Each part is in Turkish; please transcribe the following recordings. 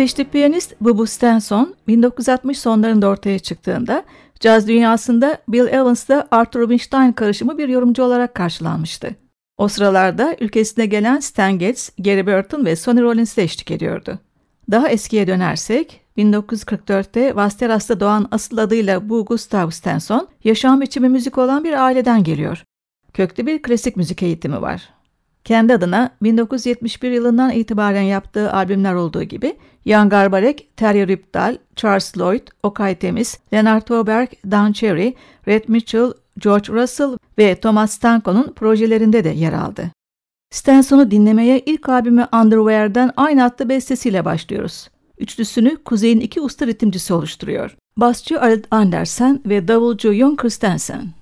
İsveçli piyanist Bubu Stenson 1960 sonlarında ortaya çıktığında caz dünyasında Bill Evans'la Arthur Rubinstein karışımı bir yorumcu olarak karşılanmıştı. O sıralarda ülkesine gelen Stan Getz, Gary Burton ve Sonny Rollins'e eşlik ediyordu. Daha eskiye dönersek 1944'te Vasteras'ta doğan asıl adıyla bu Gustav Stenson, yaşam biçimi müzik olan bir aileden geliyor. Köklü bir klasik müzik eğitimi var. Kendi adına 1971 yılından itibaren yaptığı albümler olduğu gibi Jan Garbarek, Terry Ripdahl, Charles Lloyd, Okay Temiz, Leonard Toberg, Don Cherry, Red Mitchell, George Russell ve Thomas Stanko'nun projelerinde de yer aldı. Stenson'u dinlemeye ilk albümü Underwear'den aynı adlı bestesiyle başlıyoruz. Üçlüsünü Kuzey'in iki usta ritimcisi oluşturuyor. Basçı Arvid Andersen ve davulcu Jon Christensen.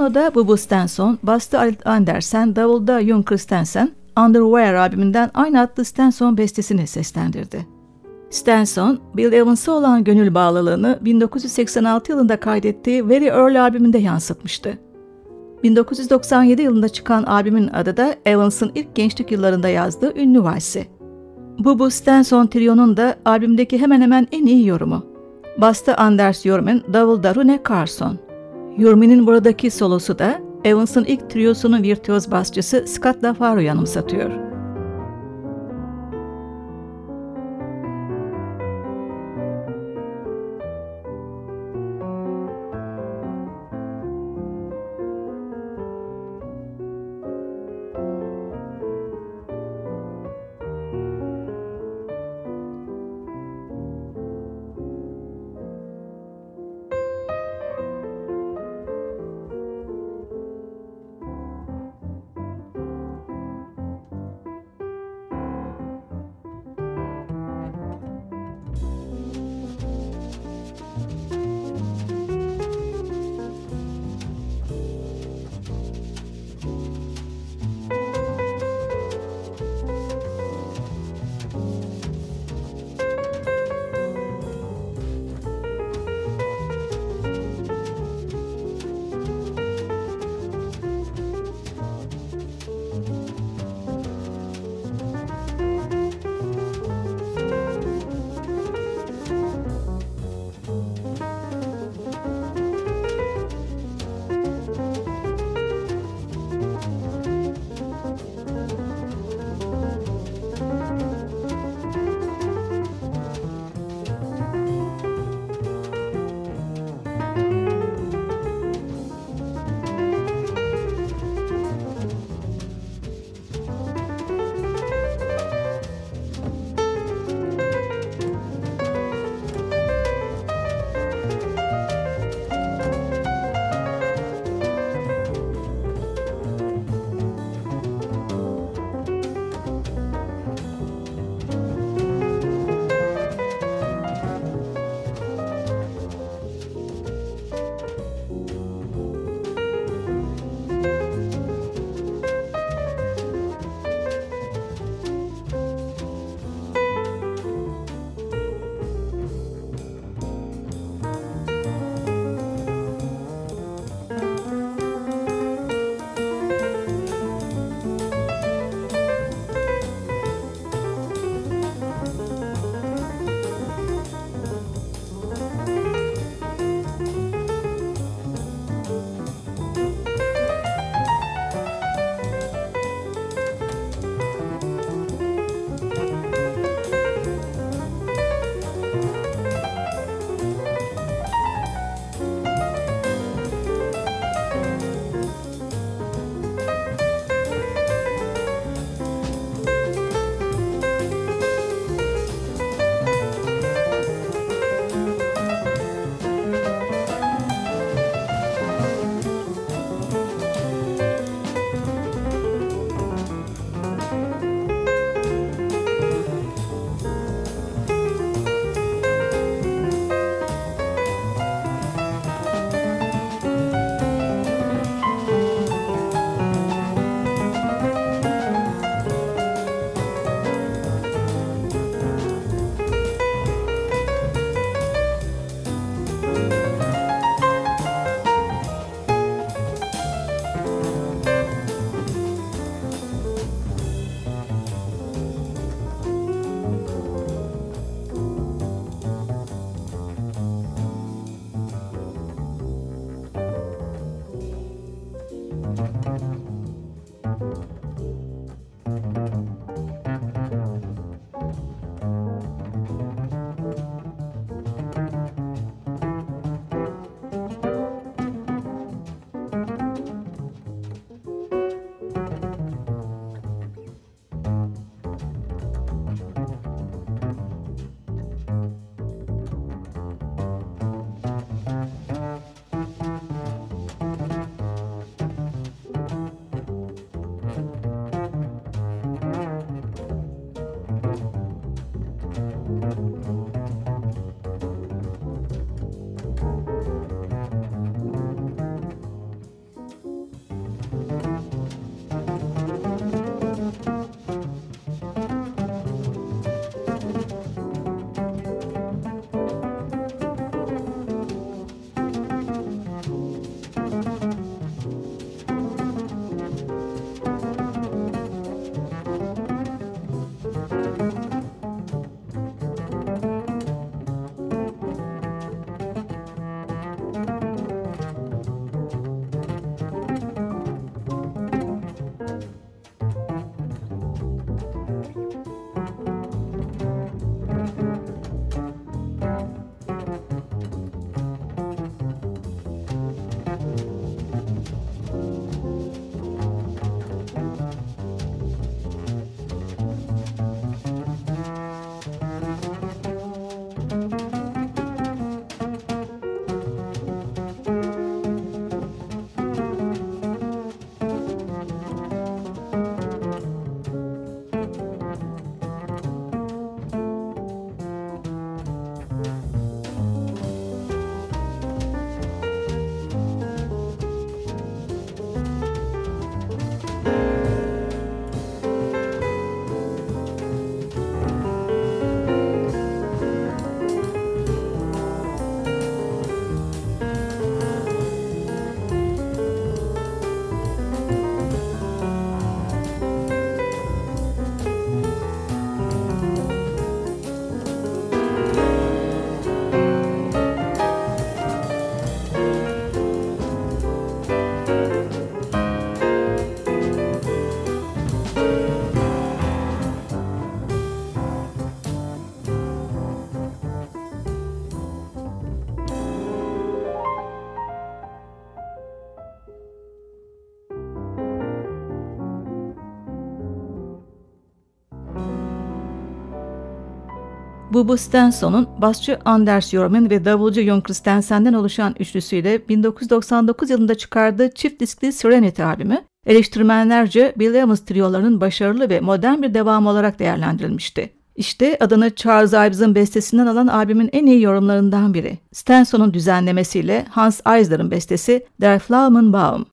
Piyanoda Bubu Stenson, bastı Andersen, davulda Jon Christensen, Underwear albümünden aynı adlı Stenson bestesini seslendirdi. Stenson, Bill Evans'a olan gönül bağlılığını 1986 yılında kaydettiği Very Early albümünde yansıtmıştı. 1997 yılında çıkan albümün adı da Evans'ın ilk gençlik yıllarında yazdığı ünlü valsi. Bubu Stenson Trio'nun da albümdeki hemen hemen en iyi yorumu. Bastı Anders Jormen, davulda Rune Carson. Yurmi'nin buradaki solosu da Evans'ın ilk triosunun virtüöz basçısı Scott LaFaro'yu anımsatıyor. Bubu Stenson'un basçı Anders Jormen ve davulcu Jon Christensen'den oluşan üçlüsüyle 1999 yılında çıkardığı çift diskli Serenity albümü, eleştirmenlerce Bill Evans triyolarının başarılı ve modern bir devamı olarak değerlendirilmişti. İşte adını Charles Ives'ın bestesinden alan albümün en iyi yorumlarından biri. Stenson'un düzenlemesiyle Hans Eisler'ın bestesi Der Pflaumenbaum.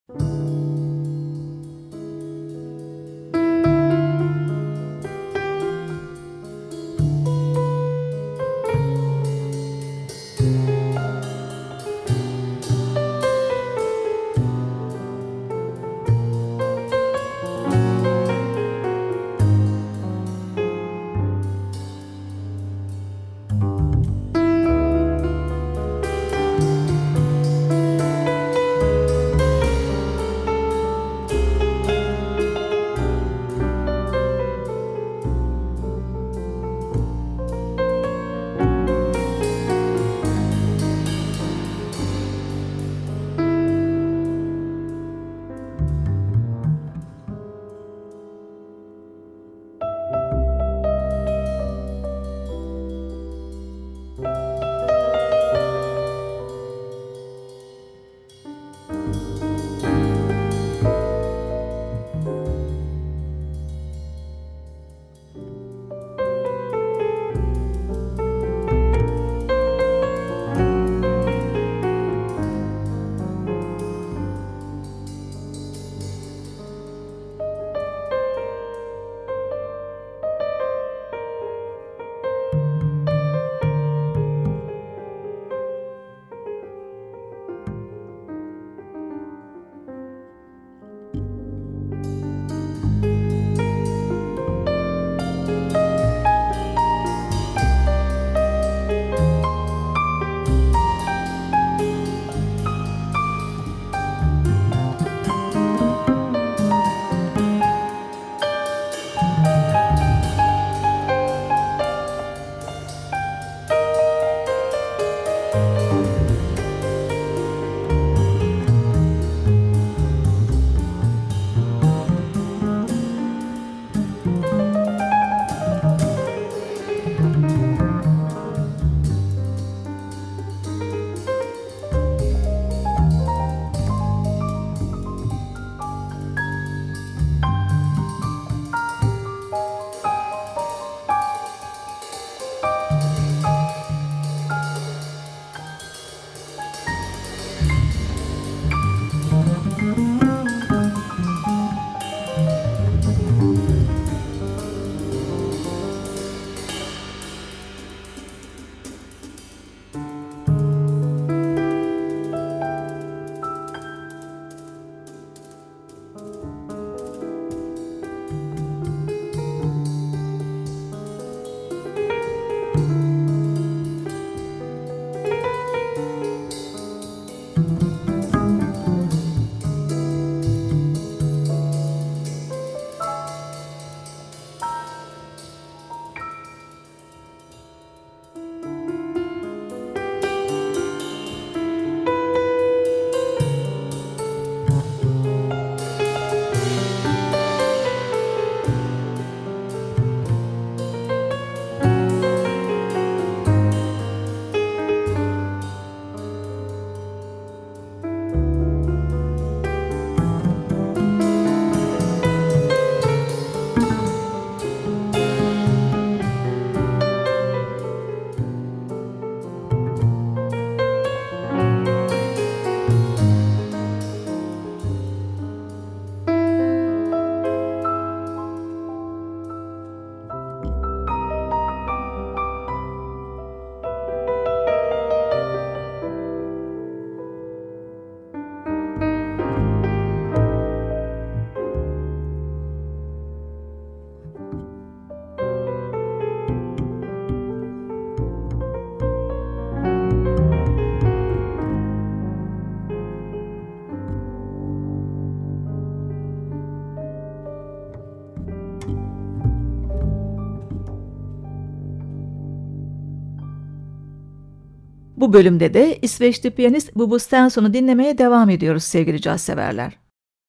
Bu bölümde de İsveçli piyanist Bubu Stenson'u dinlemeye devam ediyoruz sevgili caz severler.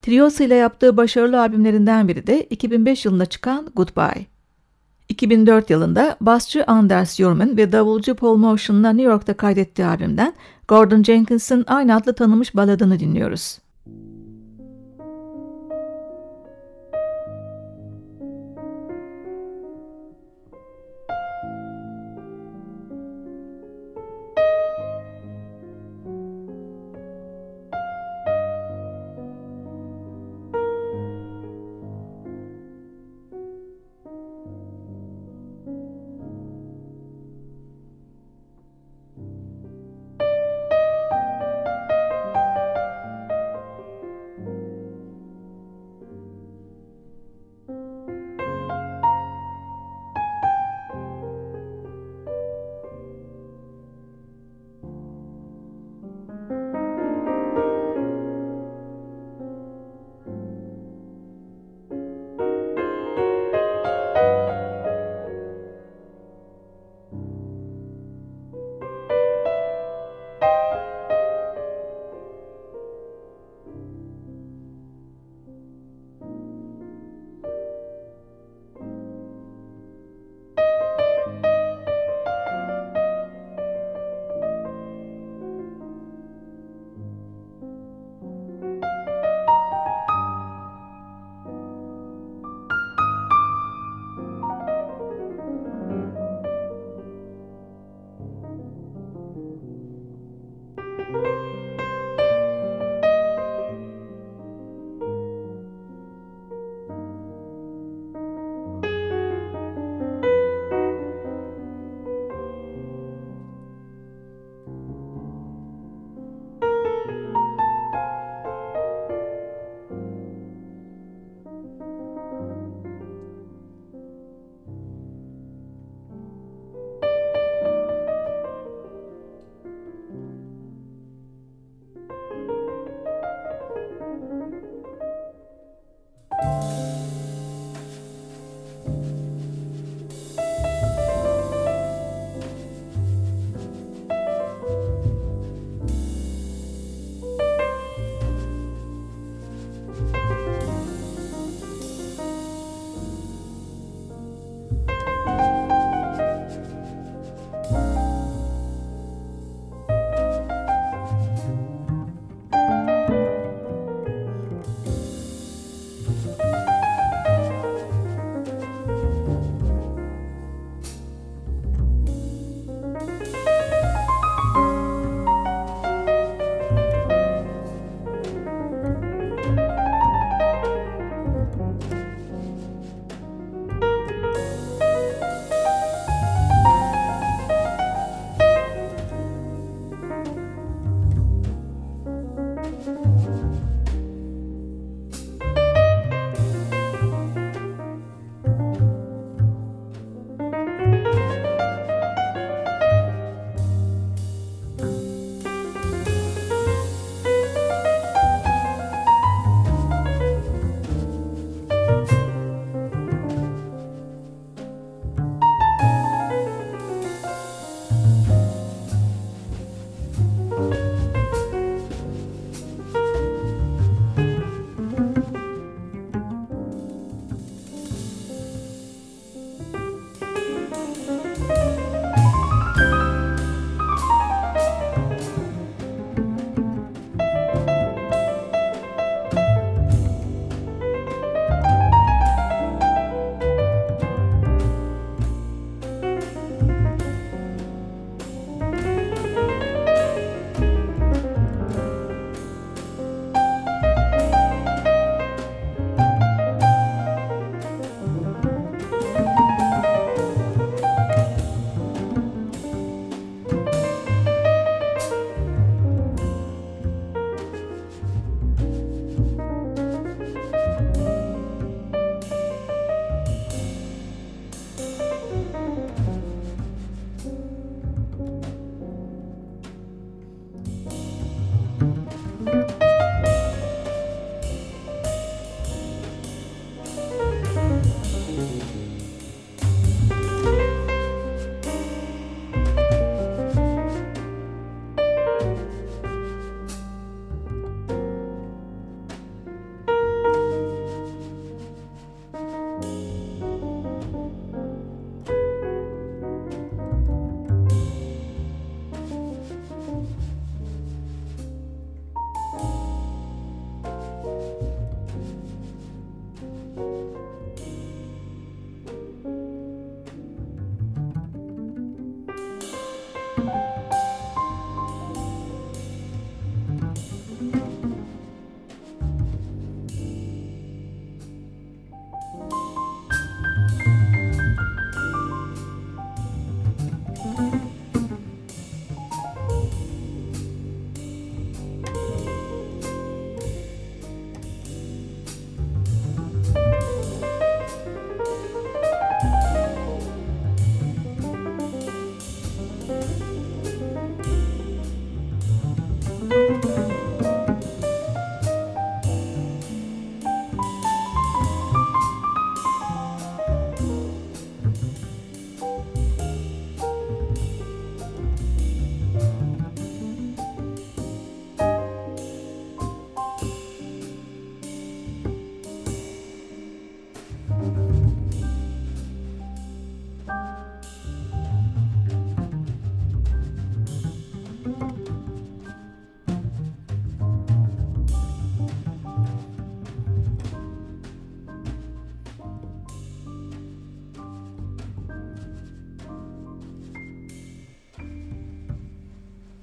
Triosu ile yaptığı başarılı albümlerinden biri de 2005 yılında çıkan Goodbye. 2004 yılında basçı Anders Yorman ve davulcu Paul Motion'la New York'ta kaydettiği albümden Gordon Jenkins'in aynı adlı tanınmış baladını dinliyoruz.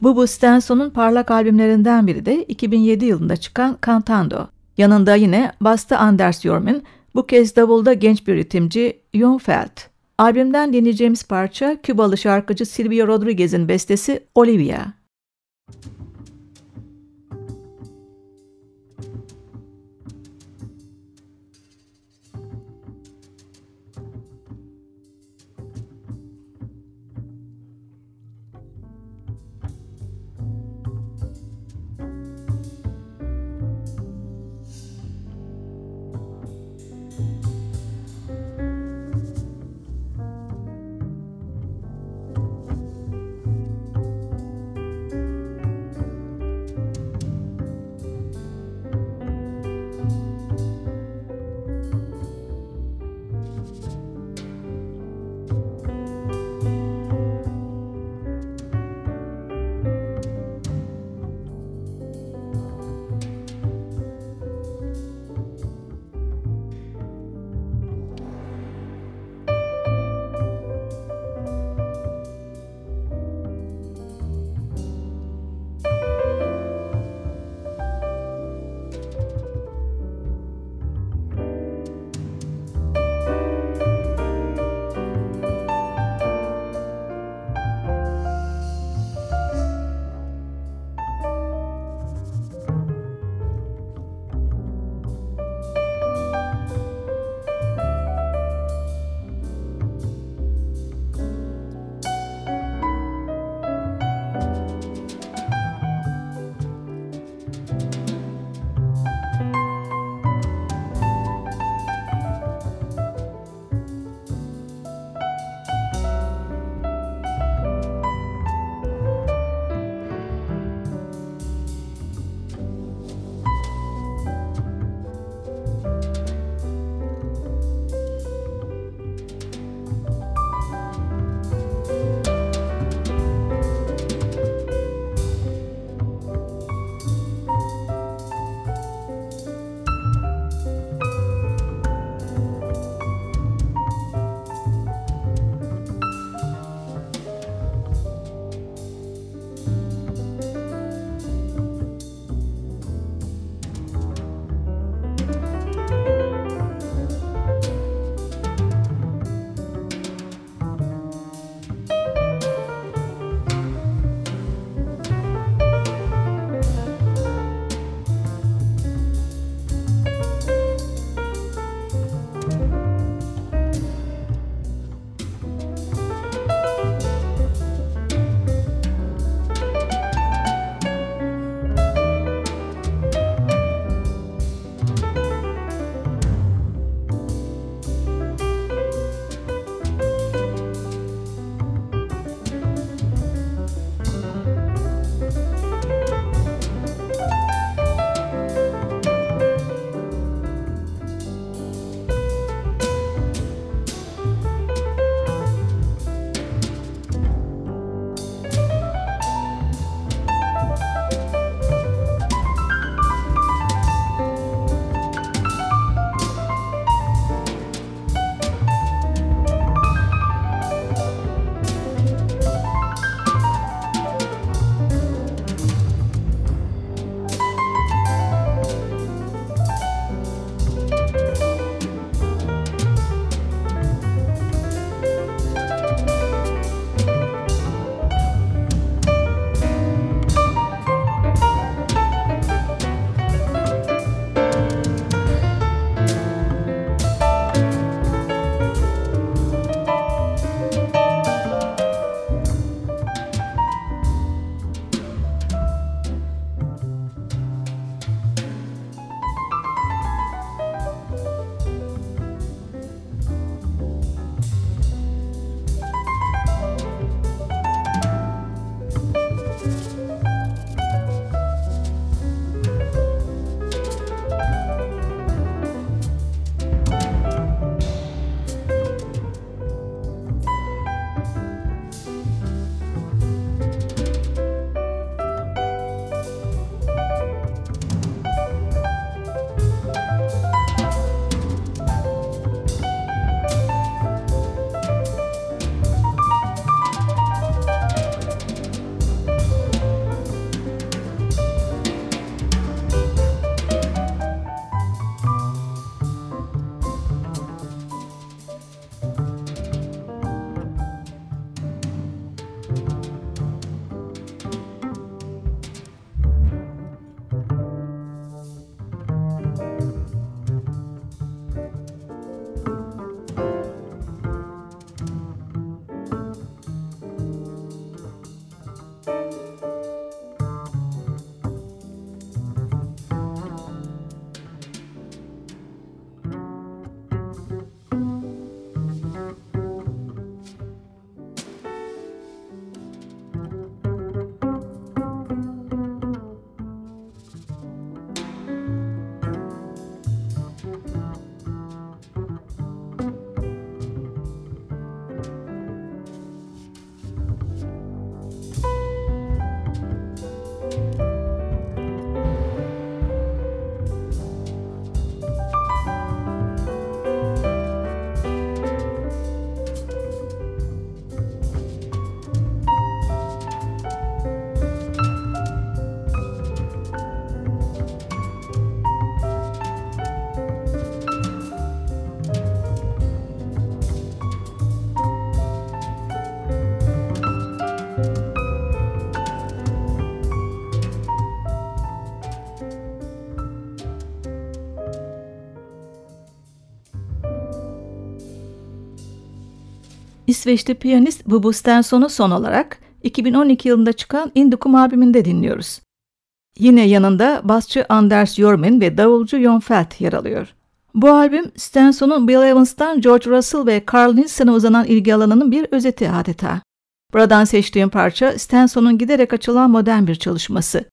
Bubu Stenson'un parlak albümlerinden biri de 2007 yılında çıkan Cantando. Yanında yine bastı Anders Jormin, bu kez davulda genç bir ritimci Jon Felt. Albümden dinleyeceğimiz parça Kübalı şarkıcı Silvio Rodriguez'in bestesi Olivia. İsveçli piyanist Bubu Stenson'u son olarak 2012 yılında çıkan Indikum albümünde dinliyoruz. Yine yanında basçı Anders Jormin ve davulcu Jon Felt yer alıyor. Bu albüm Stenson'un Bill Evans'tan George Russell ve Carl Nielsen'e uzanan ilgi alanının bir özeti adeta. Buradan seçtiğim parça Stenson'un giderek açılan modern bir çalışması,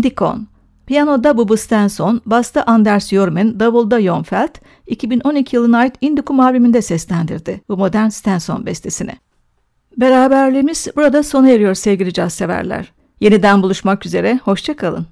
Indico. Indikon Piyanoda Bubu Stenson, basta Anders Jormen, davulda Jon Feld, 2012 yılına ait Indikum albümünde seslendirdi bu modern Stenson bestesini. Beraberliğimiz burada sona eriyor sevgili caz severler. Yeniden buluşmak üzere, hoşçakalın.